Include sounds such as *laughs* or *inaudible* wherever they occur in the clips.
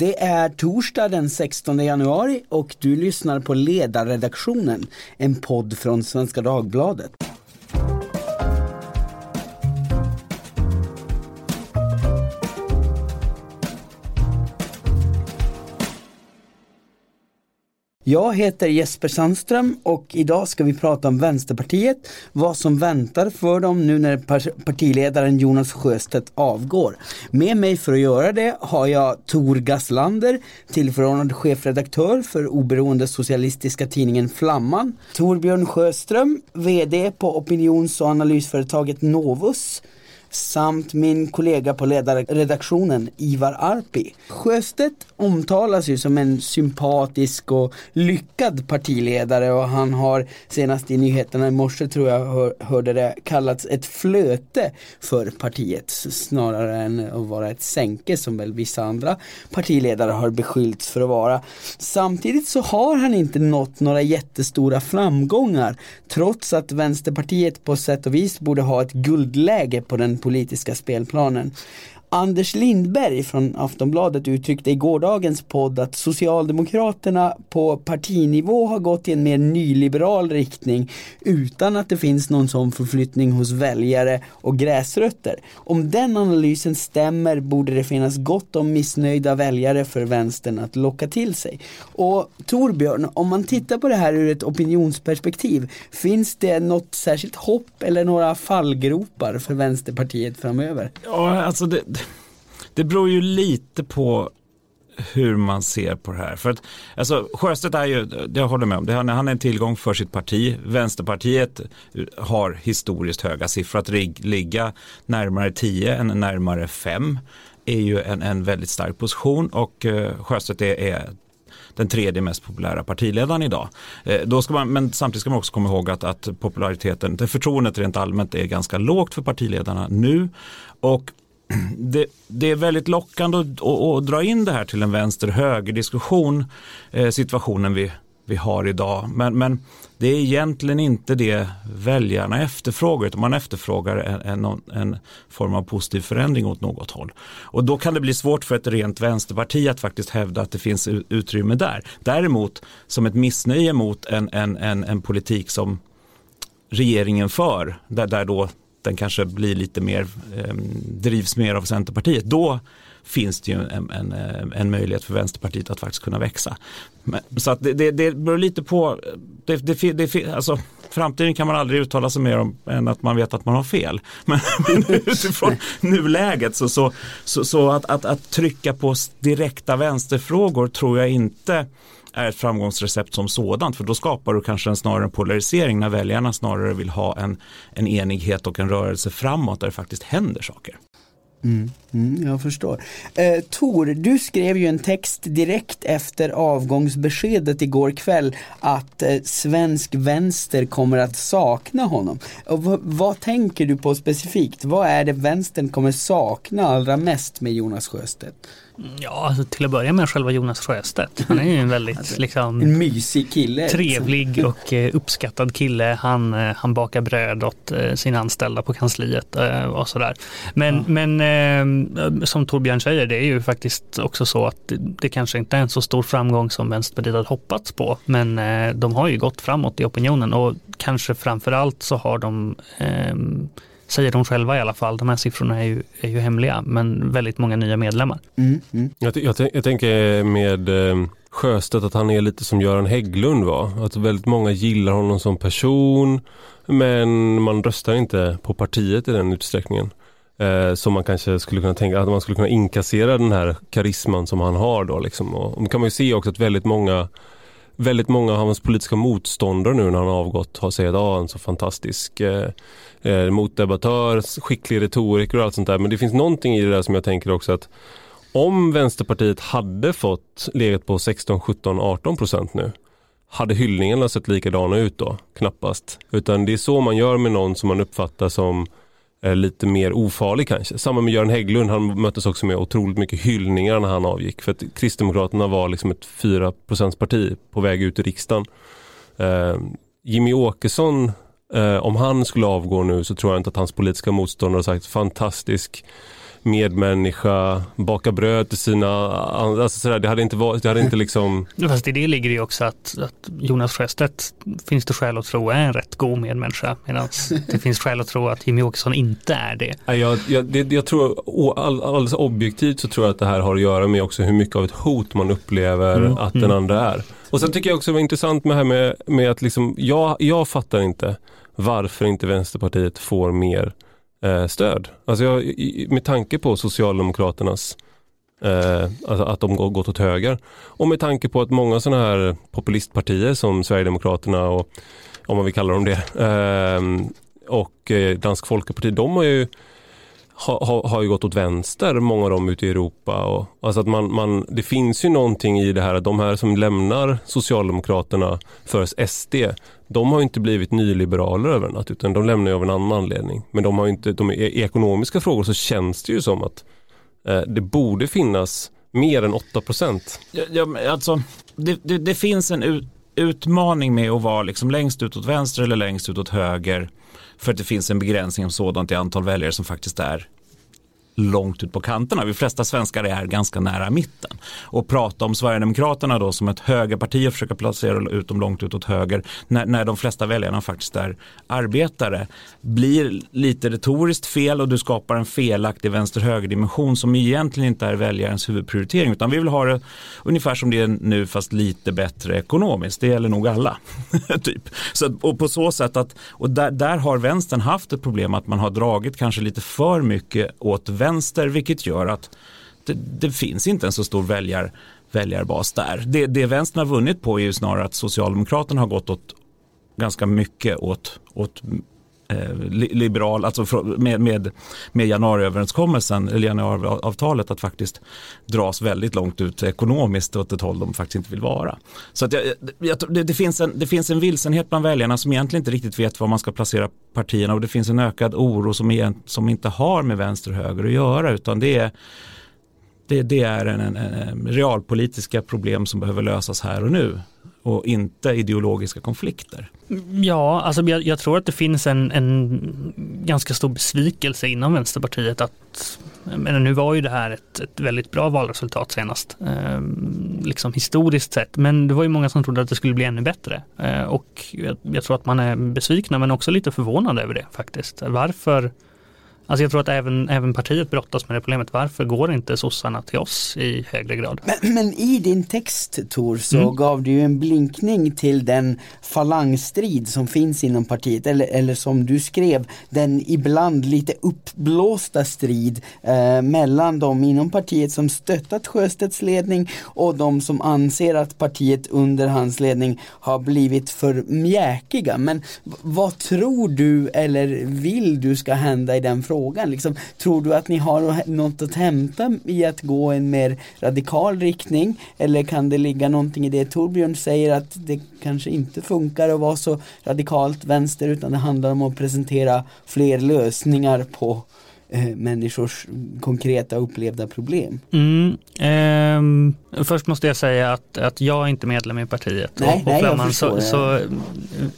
Det är torsdag den 16 januari och du lyssnar på Ledarredaktionen, en podd från Svenska Dagbladet. Jag heter Jesper Sandström och idag ska vi prata om Vänsterpartiet, vad som väntar för dem nu när partiledaren Jonas Sjöstedt avgår. Med mig för att göra det har jag Tor Gaslander, tillförordnad chefredaktör för oberoende socialistiska tidningen Flamman. Torbjörn Sjöström, VD på opinions och analysföretaget Novus samt min kollega på ledarredaktionen Ivar Arpi. Sjöstedt omtalas ju som en sympatisk och lyckad partiledare och han har senast i nyheterna i morse tror jag hör, hörde det kallats ett flöte för partiet snarare än att vara ett sänke som väl vissa andra partiledare har beskyllts för att vara. Samtidigt så har han inte nått några jättestora framgångar trots att Vänsterpartiet på sätt och vis borde ha ett guldläge på den politiska spelplanen. Anders Lindberg från Aftonbladet uttryckte i gårdagens podd att Socialdemokraterna på partinivå har gått i en mer nyliberal riktning utan att det finns någon sån förflyttning hos väljare och gräsrötter. Om den analysen stämmer borde det finnas gott om missnöjda väljare för vänstern att locka till sig. Och Torbjörn, om man tittar på det här ur ett opinionsperspektiv, finns det något särskilt hopp eller några fallgropar för Vänsterpartiet framöver? Ja, alltså det det beror ju lite på hur man ser på det här. För att, alltså, Sjöstedt är ju, jag håller med om det, han, han är en tillgång för sitt parti. Vänsterpartiet har historiskt höga siffror. Att ligga närmare 10 än närmare 5 är ju en, en väldigt stark position och eh, Sjöstedt är, är den tredje mest populära partiledaren idag. Eh, då ska man, men samtidigt ska man också komma ihåg att, att populariteten, förtroendet rent allmänt är ganska lågt för partiledarna nu och det, det, är väldigt lockande att, att, att, dra in det här till en vänster-höger diskussion, eh, situationen vi, vi har idag. Men, men, det är egentligen inte det väljarna efterfrågar, utan man efterfrågar en, en, en, form av positiv förändring åt något håll. Och då kan det bli svårt för ett rent vänsterparti att faktiskt hävda att det finns utrymme där. Däremot som ett missnöje mot en, en, en, en politik som regeringen för, där, där då den kanske blir lite mer, eh, drivs mer av Centerpartiet, då finns det ju en, en, eh, en möjlighet för Vänsterpartiet att faktiskt kunna växa. Men, så att det, det, det beror lite på, det, det, det, alltså, framtiden kan man aldrig uttala sig mer om än att man vet att man har fel. Men, *laughs* men utifrån nuläget så, så, så, så att, att, att trycka på direkta vänsterfrågor tror jag inte är ett framgångsrecept som sådant för då skapar du kanske en snarare en polarisering när väljarna snarare vill ha en, en enighet och en rörelse framåt där det faktiskt händer saker. Mm, mm, jag förstår. Eh, Tor, du skrev ju en text direkt efter avgångsbeskedet igår kväll att eh, svensk vänster kommer att sakna honom. Och vad tänker du på specifikt? Vad är det vänstern kommer sakna allra mest med Jonas Sjöstedt? Ja, alltså till att börja med själva Jonas Sjöstedt. Han är ju en väldigt alltså, liksom, en mysig kille. Trevlig *laughs* och eh, uppskattad kille. Han, eh, han bakar bröd åt eh, sina anställda på kansliet och sådär. Men, ja. men som Torbjörn säger, det är ju faktiskt också så att det, det kanske inte är en så stor framgång som Vänsterpartiet hade hoppats på. Men de har ju gått framåt i opinionen och kanske framförallt så har de eh, säger de själva i alla fall. De här siffrorna är ju, är ju hemliga, men väldigt många nya medlemmar. Mm, mm. Jag, jag, jag, tänker med eh, Sjöstedt att han är lite som Göran Hägglund var. Att väldigt många gillar honom som person, men man röstar inte på partiet i den utsträckningen. Eh, som man kanske skulle kunna tänka att man skulle kunna inkassera den här karisman som han har då liksom. Och, och kan man ju se också att väldigt många väldigt många av hans politiska motståndare nu när han har avgått har sagt att ah, en så fantastisk eh, eh, motdebattör, skicklig retoriker och allt sånt där. Men det finns någonting i det där som jag tänker också att om Vänsterpartiet hade fått legat på 16, 17, 18 procent nu hade hyllningarna sett likadana ut då? Knappast. Utan det är så man gör med någon som man uppfattar som Eh, lite mer ofarlig kanske. Samma med Göran Hägglund, han möttes också med otroligt mycket hyllningar när han avgick. För att Kristdemokraterna var liksom ett 4 parti på väg ut i riksdagen. Eh, Jimmy Åkesson, eh, om han skulle avgå nu så tror jag inte att hans politiska motståndare har sagt fantastisk medmänniska, baka bröd till sina, alltså sådär, det hade inte varit, det hade inte liksom Fast i det ligger det ju också att, att Jonas Sjöstedt finns det skäl att tro är en rätt god medmänniska medan det finns skäl att tro att Jimmy Åkesson inte är det. Jag, jag, det, jag tror all, alldeles objektivt så tror jag att det här har att göra med också hur mycket av ett hot man upplever mm. att den mm. andra är. Och sen tycker jag också det var intressant med det här med, med att liksom, jag, jag fattar inte varför inte Vänsterpartiet får mer eh, stöd. Alltså jag, med tanke på Socialdemokraternas eh, alltså att de gått åt höger och med tanke på att många sådana här populistpartier som Sverigedemokraterna och om man vill kalla dem det ehm, eh, och Dansk Folkeparti, de har ju har, har ju gått åt vänster, många av dem ute i Europa. Och, alltså att man, man, det finns ju någonting i det här att de här som lämnar Socialdemokraterna för SD, de har inte blivit nyliberaler över en natt utan de lämnar ju av en annan anledning. Men de har inte, de, i ekonomiska frågor så känns det ju som att eh, det borde finnas mer än 8 procent. Ja, ja, alltså, det, det, det, finns en ut, utmaning med att vara liksom längst ut åt vänster eller längst ut åt höger för att det finns en begränsning av sådant i antal väljare som faktiskt är långt ut på kanterna. De flesta svenskar är ganska nära mitten. Och prata om Sverigedemokraterna då som ett högerparti och försöka placera ut dem långt ut åt höger när, när de flesta väljarna faktiskt är arbetare blir lite retoriskt fel och du skapar en felaktig vänster-höger-dimension som egentligen inte är väljarens huvudprioritering utan vi vill ha det ungefär som det är nu fast lite bättre ekonomiskt. Det gäller nog alla. *laughs* typ. så, och på så sätt att och där, där har vänstern haft ett problem att man har dragit kanske lite för mycket åt vänster vänster vilket gör att det, det finns inte en så stor väljar, väljarbas där. Det, det vänstern har vunnit på är ju snarare att Socialdemokraterna har gått åt ganska mycket åt, åt Eh, liberal, alltså med, med, med januariöverenskommelsen eller januariavtalet att faktiskt dras väldigt långt ut ekonomiskt åt ett håll de faktiskt inte vill vara. Så att jag, jag, det, det, finns en, det finns en vilsenhet bland väljarna som egentligen inte riktigt vet var man ska placera partierna och det finns en ökad oro som, som inte har med vänster och höger att göra utan det är det, det är en, en, en realpolitiska problem som behöver lösas här och nu och inte ideologiska konflikter. Ja, alltså jag, jag tror att det finns en, en, ganska stor besvikelse inom Vänsterpartiet att men nu var ju det här ett, ett väldigt bra valresultat senast, eh, liksom historiskt sett, men det var ju många som trodde att det skulle bli ännu bättre. Eh, och jag, jag, tror att man är besvikna men också lite förvånad över det faktiskt. Varför Alltså jag tror att även, även partiet brottas med det problemet. Varför går inte sossarna till oss i högre grad? Men, men i din text Tor så mm. gav du en blinkning till den falangstrid som finns inom partiet eller, eller som du skrev den ibland lite uppblåsta strid eh, mellan de inom partiet som stöttat Sjöstedts ledning och de som anser att partiet under hans ledning har blivit för mjäkiga. Men vad tror du eller vill du ska hända i den frågan? Frågan. Liksom, tror du att ni har något att hämta i att gå en mer radikal riktning? Eller kan det ligga någonting i det Torbjörn säger att det kanske inte funkar att vara så radikalt vänster utan det handlar om att presentera fler lösningar på eh, människors konkreta upplevda problem. Mm, eh, först måste jag säga att, att jag är inte medlem i partiet. Nej, och, nej, Flamman, så, så,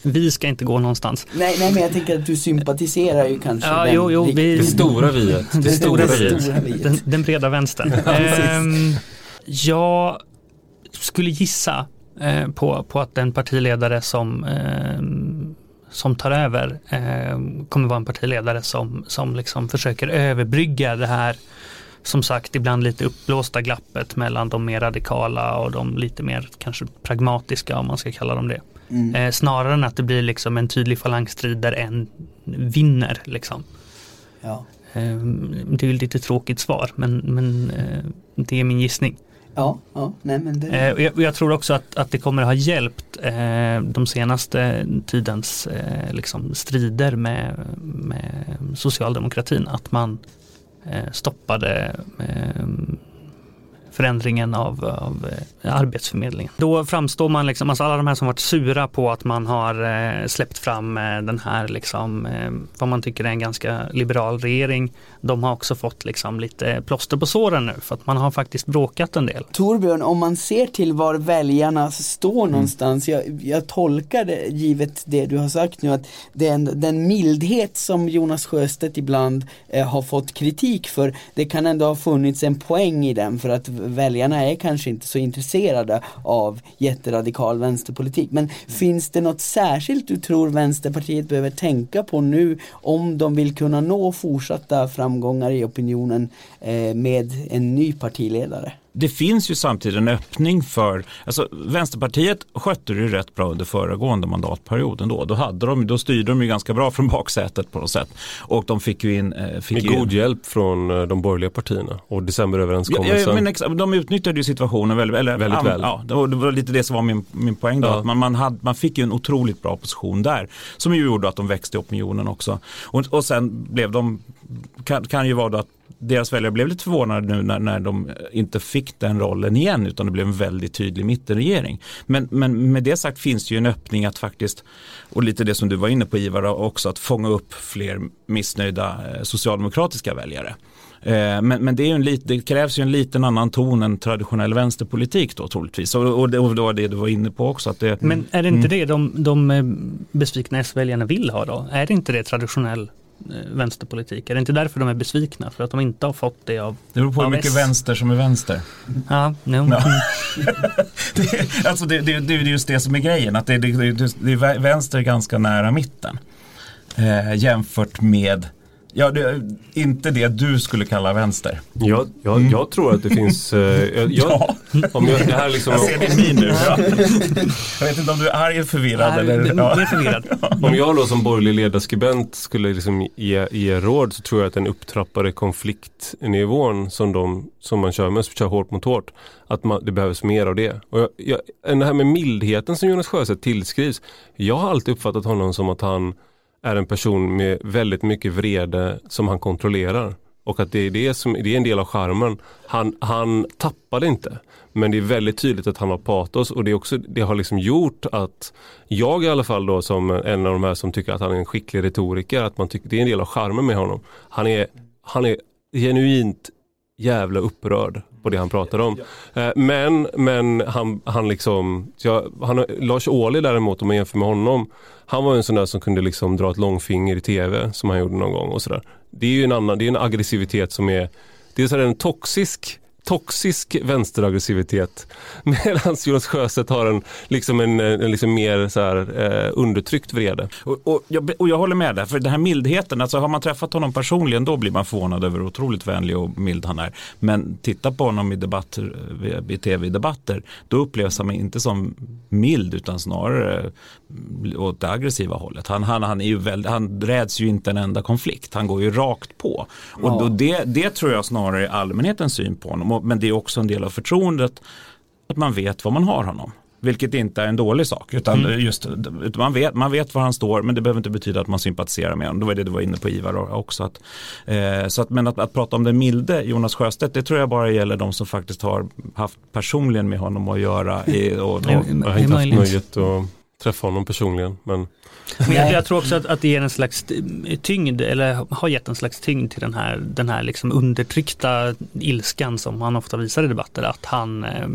vi ska inte gå någonstans. Nej, nej, men jag tänker att du sympatiserar ju kanske ja, den, jo, jo, vi, det stora viet. *laughs* Det stora viet. Den, den breda vänstern. *laughs* eh, jag skulle gissa eh, på, på att den partiledare som ehm, som tar över eh, kommer vara en partiledare som, som liksom försöker överbrygga det här som sagt ibland lite uppblåsta glappet mellan de mer radikala och de lite mer kanske pragmatiska om man ska kalla dem det. Mm. Eh, snarare än att det blir liksom en tydlig falangstrid där en vinner. Liksom. Ja. Eh, det är ett lite tråkigt svar men, men eh, det är min gissning. Ja, ja nej men det... Eh, jag, jag, tror också att, att det kommer ha hjälpt eh, de senaste tidens eh, liksom strider med, med socialdemokratin. Att man eh, stoppade eh, förändringen av, av eh, Arbetsförmedlingen. Då framstår man liksom, alltså alla de här som varit sura på att man har eh, släppt fram eh, den här liksom, vad man tycker är en ganska liberal regering. De har också fått liksom lite plåster på såren nu för att man har faktiskt bråkat en del. Torbjörn, om man ser till var väljarna står mm. någonstans, jag, jag tolkar det givet det du har sagt nu att den, den mildhet som Jonas Sjöstedt ibland eh, har fått kritik för, det kan ändå ha funnits en poäng i den för att väljarna är kanske inte så intresserade av jätteradikal vänsterpolitik. Men finns det något särskilt du tror Vänsterpartiet behöver tänka på nu om de vill kunna nå fortsatta framgångar i opinionen med en ny partiledare? det finns ju samtidigt en öppning för, alltså Vänsterpartiet skötte det ju rätt bra under föregående mandatperioden då. Då, hade de, då styrde de ju ganska bra från baksätet på något sätt. Och de fick ju in... Eh, fick Med god in. hjälp från eh, de borgerliga partierna och decemberöverenskommelsen. Ja, ja, men de utnyttjade ju situationen väldigt, eller, väldigt väl. Ja, det var lite det som var min, min poäng då. Ja. Att man, man, hade, man fick ju en otroligt bra position där. Som ju gjorde att de växte i opinionen också. Och, och sen blev de, kan, kan ju vara då att deras väljare blev lite förvånade nu när, när de inte fick den rollen igen utan det blev en väldigt tydlig mittenregering. Men, men med det sagt finns det ju en öppning att faktiskt, och lite det som du var inne på Ivar också, att fånga upp fler missnöjda eh, socialdemokratiska väljare. Eh, men, men det, lit, det krävs ju en liten annan ton än traditionell vänsterpolitik då troligtvis. Och, och, det, och det var det du var inne på också. Att det, men är det inte mm. det de, de eh, besvikna S-väljarna vill ha då? Är det inte det traditionell vänsterpolitik? Är det inte därför de är besvikna? För att de inte har fått det av Det beror på hur mycket S. vänster som är vänster. Ja, no. ja. *laughs* det, alltså det, det, det, är just det som är grejen, att det, det, det, är vänster ganska nära mitten. Eh, jämfört med Ja, det är inte det du skulle kalla vänster. Jag, jag, mm. jag tror att det finns... Uh, jag, ja. om jag, det här liksom, jag ser din min nu. Ja. Jag vet inte om du är arg eller förvirrad. Nej, eller, ja. är förvirrad. Om jag då som borgerlig ledarskribent skulle liksom ge, ge råd så tror jag att den upptrappade konfliktnivån som, de, som man kör med, kör hårt mot hårt, att man, det behövs mer av det. Och jag, jag, det här med mildheten som Jonas Sjöstedt tillskrivs, jag har alltid uppfattat honom som att han är en person med väldigt mycket vrede som han kontrollerar. Och att det är, det som, det är en del av charmen. Han, han tappade inte. Men det är väldigt tydligt att han har patos och det, är också, det har liksom gjort att jag i alla fall då som en av de här som tycker att han är en skicklig retoriker, att man tycker det är en del av charmen med honom. Han är, han är genuint jävla upprörd på det han pratar om. Eh, men, men han, han liksom, ja, han, Lars Ohly däremot om man jämför med honom, han var en sån där som kunde liksom dra ett långfinger i tv som han gjorde någon gång och sådär. Det är ju en annan, det är en aggressivitet som är, det är så en toxisk toxisk vänsteraggressivitet. *laughs* Medan Jonas Sjöstedt har en, liksom en, eh, en liksom mer så här, eh, undertryckt vrede. Och, och, jag, och jag håller med där, för den här mildheten, alltså har man träffat honom personligen då blir man förvånad över hur otroligt vänlig och mild han är. Men titta på honom i debatter, eh, i tv-debatter, då upplevs han inte som mild utan snarare åt det aggressiva hållet. Han, han, han, är ju väldigt, han räds ju inte en enda konflikt, han går ju rakt på. Och ja. då det, det tror jag snarare är allmänhetens syn på honom men det är också en del av förtroendet att man vet vad man har honom. Vilket inte är en dålig sak. Utan mm. just, man, vet, man vet var han står men det behöver inte betyda att man sympatiserar med honom. Det var det du var inne på Ivar också. Att, eh, så att, men att, att, prata om den milde Jonas Sjöstedt det tror jag bara gäller de som faktiskt har haft personligen med honom att göra. I, och, och, och, jag har inte haft nöjet att träffa honom personligen. Men men jag, jag, tror också att, att det ger en slags tyngd, eller har gett en slags tyngd till den här, den här liksom undertryckta ilskan som han ofta visar i debatter. Att han eh,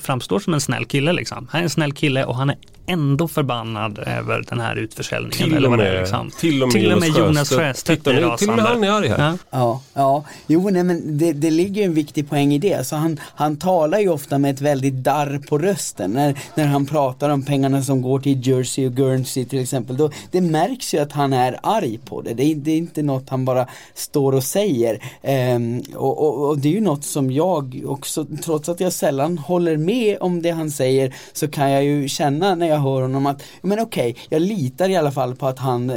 framstår som en snäll kille liksom. Han är en snäll kille och han är ändå förbannad över den här utförsäljningen. Till eller vad det är, liksom. till och med, till och med Jonas Sjöstedt är rasande. Till och med han är arg här. Ja, ja. ja. Jo, nej, men det, det ligger en viktig poäng i det. Så han, han talar ju ofta med ett väldigt darr på rösten när, när han pratar om pengarna som går till Jersey och Guernsey till exempel. Då, det märks ju att han är arg på det. Det är, det är inte något han bara står och säger. Ehm, och, och, och det är ju något som jag också, trots att jag sällan håller med om det han säger, så kan jag ju känna när jag jag hör honom att, men okej, okay, jag litar i alla fall på att han eh,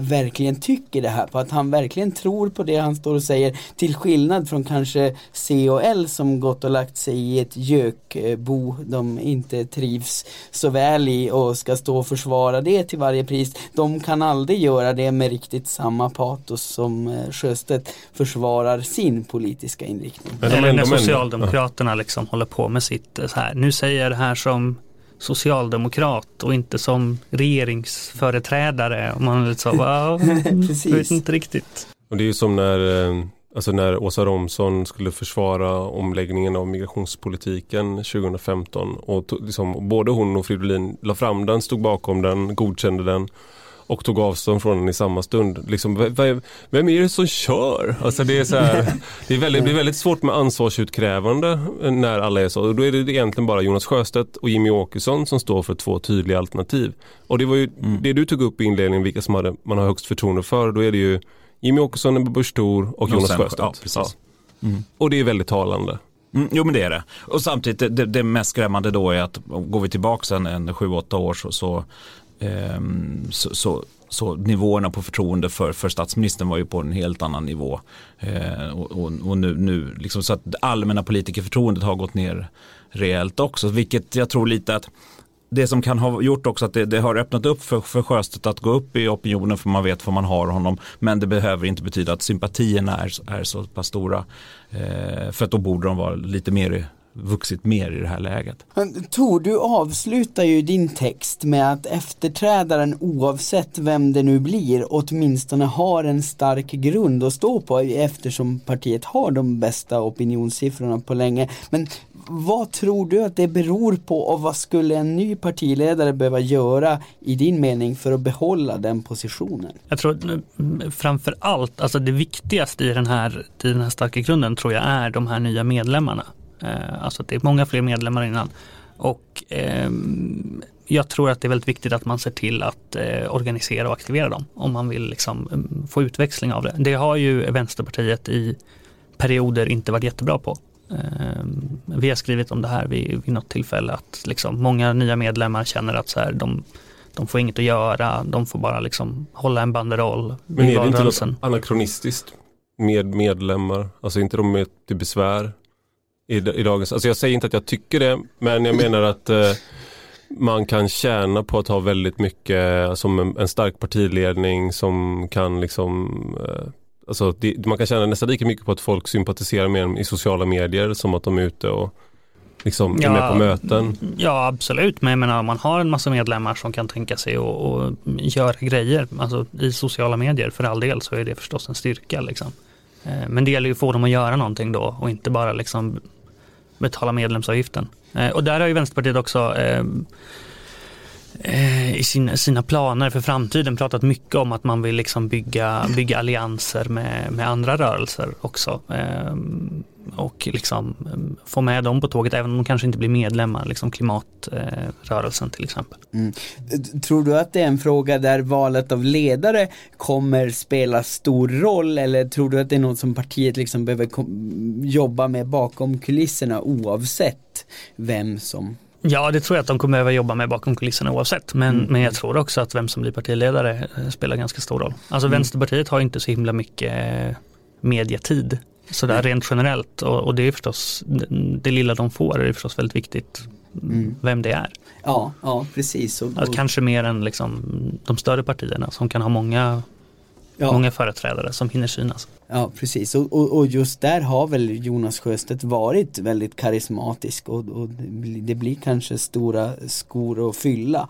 verkligen tycker det här, på att han verkligen tror på det han står och säger, till skillnad från kanske C och L som gått och lagt sig i ett gökbo de inte trivs så väl i och ska stå och försvara det till varje pris. De kan aldrig göra det med riktigt samma patos som eh, Sjöstedt försvarar sin politiska inriktning. Eller när Socialdemokraterna liksom håller på med sitt eh, så här, nu säger jag det här som socialdemokrat och inte som regeringsföreträdare. Och man så, wow, *laughs* vet inte riktigt. Och det är ju som när, eh, alltså när Åsa Romson skulle försvara omläggningen av migrationspolitiken 2015 och liksom, både hon och Fridolin la fram den, stod bakom den, godkände den och tog avstånd från den i samma stund. Liksom, vem är det som kör? Alltså det, är så här, det, är väldigt, det blir väldigt svårt med ansvarsutkrävande när alla är så. Och då är det egentligen bara Jonas Sjöstedt och Jimmy Åkesson som står för två tydliga alternativ. Och det var ju mm. det du tog upp i inledningen, vilka som hade, man har högst förtroende för. Då är det ju Jimmy Åkesson, Ebba Busch Thor och Jonas Sjöstedt. Ja. Ja. Mm. Och det är väldigt talande. Mm, jo men det är det. Och samtidigt det, det mest skrämmande då är att går vi tillbaka en, en sju, åtta år så, så Ehm, så, så, så, nivåerna på förtroende för, för statsministern var ju på en helt annan nivå. Eh, och, och, och, nu, nu liksom så att det allmänna politikerförtroendet har gått ner rejält också, vilket jag tror lite att det som kan ha gjort också att det, det, har öppnat upp för, för Sjöstedt att gå upp i opinionen för man vet vad man har honom. Men det behöver inte betyda att sympatierna är, är så pass stora. Eh, för att då borde de vara lite mer vuxit mer i det här läget. Tor, du avslutar ju din text med att efterträdaren oavsett vem det nu blir åtminstone har en stark grund att stå på eftersom partiet har de bästa opinionssiffrorna på länge. Men vad tror du att det beror på och vad skulle en ny partiledare behöva göra i din mening för att behålla den positionen? Jag tror framför allt, alltså det viktigaste i den här, i den här starka grunden tror jag är de här nya medlemmarna. Eh, alltså det är många fler medlemmar innan. Och eh, jag tror att det är väldigt viktigt att man ser till att eh, organisera och aktivera dem om man vill liksom, mm, få utväxling av det. Det har ju Vänsterpartiet i perioder inte varit jättebra på. Eh, vi har skrivit om det här vid, vid något tillfälle att liksom, många nya medlemmar känner att så här, de, de får inget att göra, de får bara liksom hålla en banderoll. Men är det inte något anakronistiskt med medlemmar? Alltså inte de med till besvär? I, i dagens, alltså jag säger inte att jag tycker det, men jag menar att eh, man kan tjäna på att ha väldigt mycket, som en, en stark partiledning som kan liksom eh, Alltså det, man kan tjäna nästan lika mycket på att folk sympatiserar med en i sociala medier som att de är ute och liksom ja, är med på möten. Ja absolut, men jag menar om man har en massa medlemmar som kan tänka sig att göra grejer alltså, i sociala medier för all del så är det förstås en styrka. Liksom. Eh, men det gäller ju att få dem att göra någonting då och inte bara liksom betala medlemsavgiften. Eh, och där har ju Vänsterpartiet också ehm, eh, i sina, sina planer för framtiden pratat mycket om att man vill liksom bygga, bygga allianser med, med andra rörelser också. Ehm, och liksom få med dem på tåget även om de kanske inte blir medlemmar, liksom klimatrörelsen till exempel. Mm. Tror du att det är en fråga där valet av ledare kommer spela stor roll eller tror du att det är något som partiet liksom behöver jobba med bakom kulisserna oavsett vem som Ja, det tror jag att de kommer behöva jobba med bakom kulisserna oavsett. Men, mm. men jag tror också att vem som blir partiledare eh, spelar ganska stor roll. Alltså mm. Vänsterpartiet har inte så himla mycket eh, medietid sådär rent generellt och, och, det är förstås det lilla de får är förstås väldigt viktigt mm. vem det är. Ja, ja precis. Och, och... kanske mer än liksom de större partierna som kan ha många ja. många företrädare som hinner synas. Ja precis och, och, och, just där har väl Jonas Sjöstedt varit väldigt karismatisk och, och det blir kanske stora skor att fylla.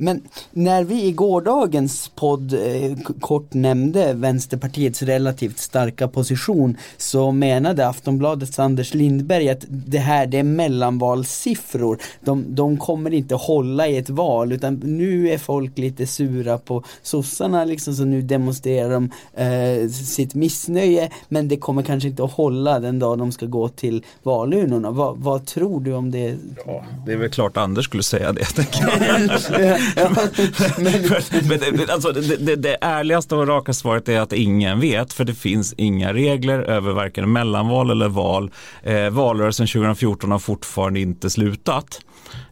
Men när vi i gårdagens podd eh, kort nämnde Vänsterpartiets relativt starka position så menade Aftonbladets Anders Lindberg att det här det är mellanvalssiffror. De, de kommer inte hålla i ett val utan nu är folk lite sura på sossarna liksom så nu demonstrerar de eh, sitt missnöje men det kommer kanske inte att hålla den dag de ska gå till valurnorna. Va, vad tror du om det? Ja, det är väl klart Anders skulle säga det. *laughs* *laughs* *laughs* men, men, alltså, det, det, det ärligaste och raka svaret är att ingen vet för det finns inga regler över varken mellanval eller val. Eh, valrörelsen 2014 har fortfarande inte slutat.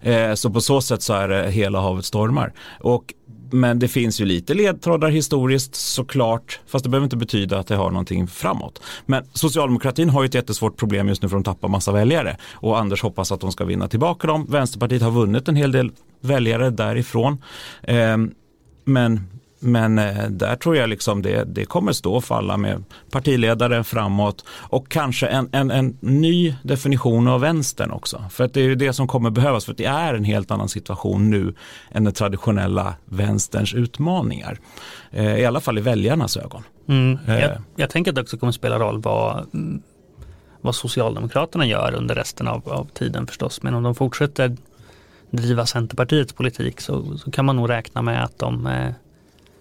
Eh, så på så sätt så är det hela havet stormar. Och men det finns ju lite ledtrådar historiskt såklart, fast det behöver inte betyda att det har någonting framåt. Men socialdemokratin har ju ett jättesvårt problem just nu för att de tappar massa väljare och Anders hoppas att de ska vinna tillbaka dem. Vänsterpartiet har vunnit en hel del väljare därifrån. Eh, men men eh, där tror jag liksom det, det kommer stå och falla med partiledare framåt och kanske en, en, en ny definition av vänstern också. För att det är ju det som kommer behövas för att det är en helt annan situation nu än den traditionella vänsterns utmaningar. Eh, I alla fall i väljarnas ögon. Mm. Jag, eh. jag, tänker att det också kommer spela roll vad, vad Socialdemokraterna gör under resten av, av tiden förstås. Men om de fortsätter driva Centerpartiets politik så, så kan man nog räkna med att de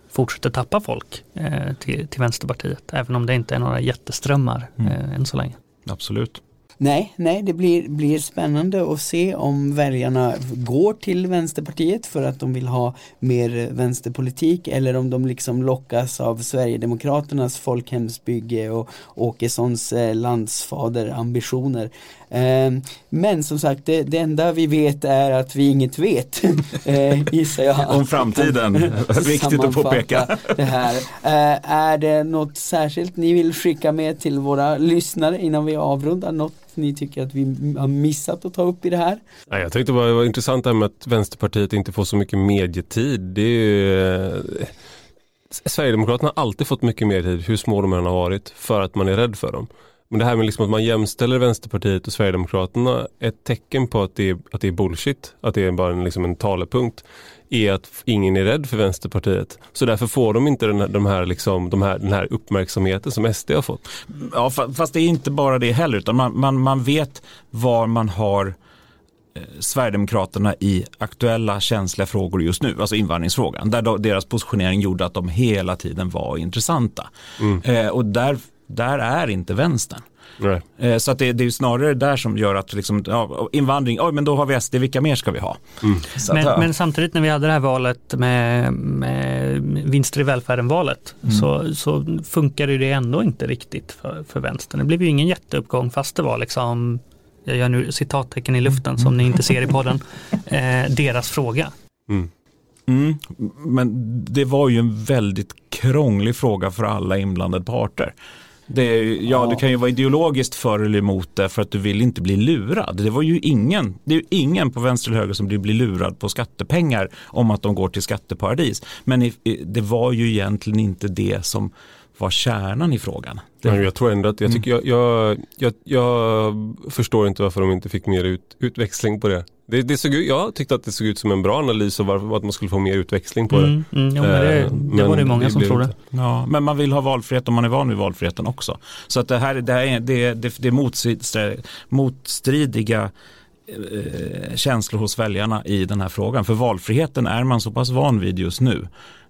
fortsätter tappa folk eh, till, till Vänsterpartiet. Även om det inte är några jätteströmmar mm. eh, än så länge. Absolut. Nej, nej, det blir, blir spännande att se om väljarna går till Vänsterpartiet för att de vill ha mer vänsterpolitik eller om de liksom lockas av Sverigedemokraternas folkhemsbygge och Åkessons eh, landsfaderambitioner. Eh, men som sagt, det, det, enda vi vet är att vi inget vet, *laughs* eh, gissar jag. Om framtiden, *laughs* viktigt att påpeka. Det här. Eh, är det något särskilt ni vill skicka med till våra lyssnare innan vi avrundar? Något ni tycker att vi har missat att ta upp i det här? Ja, jag tänkte bara det var intressant det här med att Vänsterpartiet inte får så mycket medietid. Det är ju, eh, Sverigedemokraterna har alltid fått mycket medietid, hur små de än har varit, för att man är rädd för dem. Men det här med liksom att man jämställer Vänsterpartiet och Sverigedemokraterna, ett tecken på att det är, att det är bullshit, att det är bara en, liksom en talepunkt, är att ingen är rädd för Vänsterpartiet. Så därför får de inte den här, de här, liksom, de här, den här uppmärksamheten som SD har fått. Ja, fast det är inte bara det heller, utan man, man, man vet var man har eh, Sverigedemokraterna i aktuella känsliga frågor just nu, alltså invandringsfrågan, där deras positionering gjorde att de hela tiden var intressanta. Mm. Eh, och där, där är inte vänstern. Nej. Eh, så att det, det är snarare där som gör att liksom, ja, invandring, oj men då har vi SD, vilka mer ska vi ha? Mm. Men, att, men, samtidigt när vi hade det här valet med, med vinster i välfärden-valet mm. så, så funkade det ändå inte riktigt för, för vänstern. Det blev ju ingen jätteuppgång fast det var liksom, jag gör nu citattecken i luften mm. som ni inte ser i podden, *laughs* eh, deras fråga. Mm. Mm, men det var ju en väldigt krånglig fråga för alla inblandade parter. Det, ja, ja, du kan ju vara ideologiskt för eller emot det för att du vill inte bli lurad. Det var ju ingen, det är ju ingen på vänster eller höger som blir, lurad på skattepengar om att de går till skatteparadis. Men det var ju egentligen inte det som var kärnan i frågan. Det... jag tror ändå att jag, tycker, jag, jag, jag, jag förstår inte varför de inte fick mer ut, utväxling på det. Det, det såg jag tyckte att det såg ut som en bra analys av varför, att man skulle få mer utväxling på det. Mm, mm, jo, det, det men var det många som trodde. Ja, men man vill ha valfrihet om man är van vid valfriheten också. Så att det här, det här är, det, det, det är motstridiga eh, känslor hos väljarna i den här frågan. För valfriheten är man så pass van vid just nu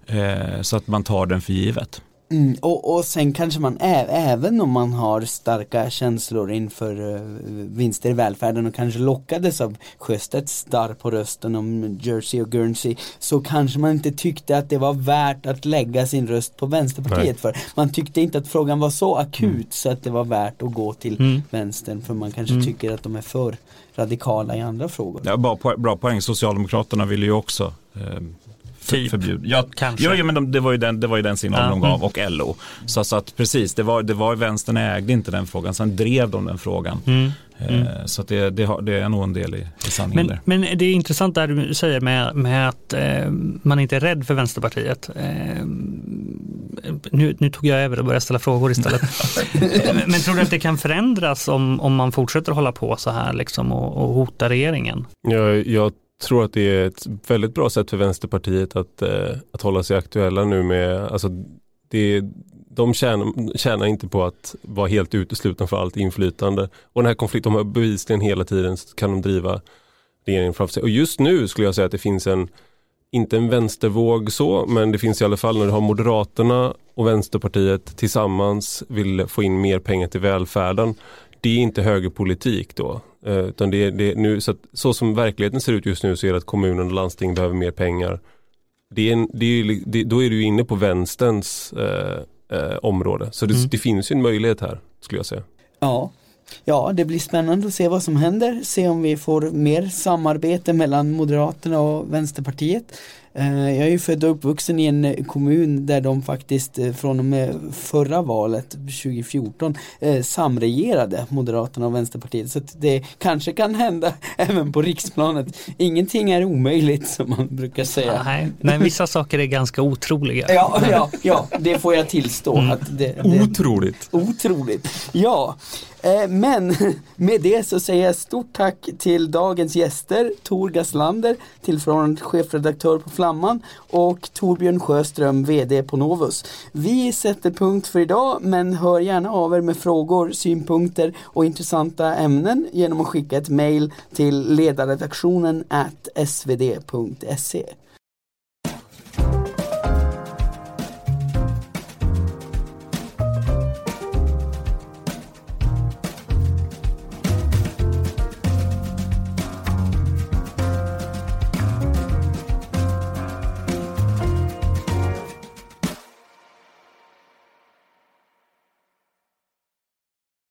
eh, så att man tar den för givet. Mm, och, och sen kanske man även om man har starka känslor inför uh, vinster i välfärden och kanske lockades av Sjöstedts starr på rösten om Jersey och Guernsey så kanske man inte tyckte att det var värt att lägga sin röst på Vänsterpartiet Nej. för. Man tyckte inte att frågan var så akut mm. så att det var värt att gå till mm. vänstern för man kanske mm. tycker att de är för radikala i andra frågor. Ja, bra, bra poäng, Socialdemokraterna ville ju också eh, Typ. Förbjud. Ja, Kanske. Ja, ja men de, det, var ju den, det var ju den signalen ja. de gav och LO. Så, så att precis, det var, det var vänstern ägde inte den frågan. Sen drev de den frågan. Mm. Mm. Så det, det, har, det, är nog en del i, i sanningen men, Men det är intressant det du säger med, med att eh, man inte är rädd för Vänsterpartiet. Eh, nu, nu, tog jag över och började ställa frågor istället. *laughs* men tror du att det kan förändras om, om man fortsätter hålla på så här liksom och, och hota regeringen? Jag, jag tror att det är ett väldigt bra sätt för Vänsterpartiet att, eh, att hålla sig aktuella nu med, alltså det, de tjänar, tjänar, inte på att vara helt uteslutna för allt inflytande. Och den här konflikten, de har bevisligen hela tiden kan de driva regeringen framför sig. Och just nu skulle jag säga att det finns en, inte en vänstervåg så, men det finns i alla fall när du har Moderaterna och Vänsterpartiet tillsammans vill få in mer pengar till välfärden. Det är inte högerpolitik då. Eh, utan det, det, nu, så, att, så som verkligheten ser ut just nu så är det att kommunen och landsting behöver mer pengar det är en, det är, det, då är du inne på vänsterns eh, eh, område. Så det, mm. det finns ju en möjlighet här skulle jag säga. Ja, Ja, det blir spännande att se vad som händer, se om vi får mer samarbete mellan Moderaterna och Vänsterpartiet. Eh, jag är ju född och uppvuxen i en kommun där de faktiskt eh, från och med förra valet 2014 eh, samregerade Moderaterna och Vänsterpartiet. Så det kanske kan hända *laughs* även på riksplanet. Ingenting är omöjligt som man brukar säga. Nej, men vissa saker är ganska otroliga. Ja, ja, ja *laughs* det får jag tillstå. Mm. Att det, det, otroligt. Otroligt. Ja, Eh, Eh, men *laughs* med det så säger jag stort tack till dagens gäster Tor Gaslander, tillförordnad chefredaktör på Flamman och Torbjörn Sjöström, VD på Novus. Vi sätter punkt för idag men hör gärna av er med frågor, synpunkter och intressanta ämnen genom att skicka ett mejl till ledarredaktionen svd.se.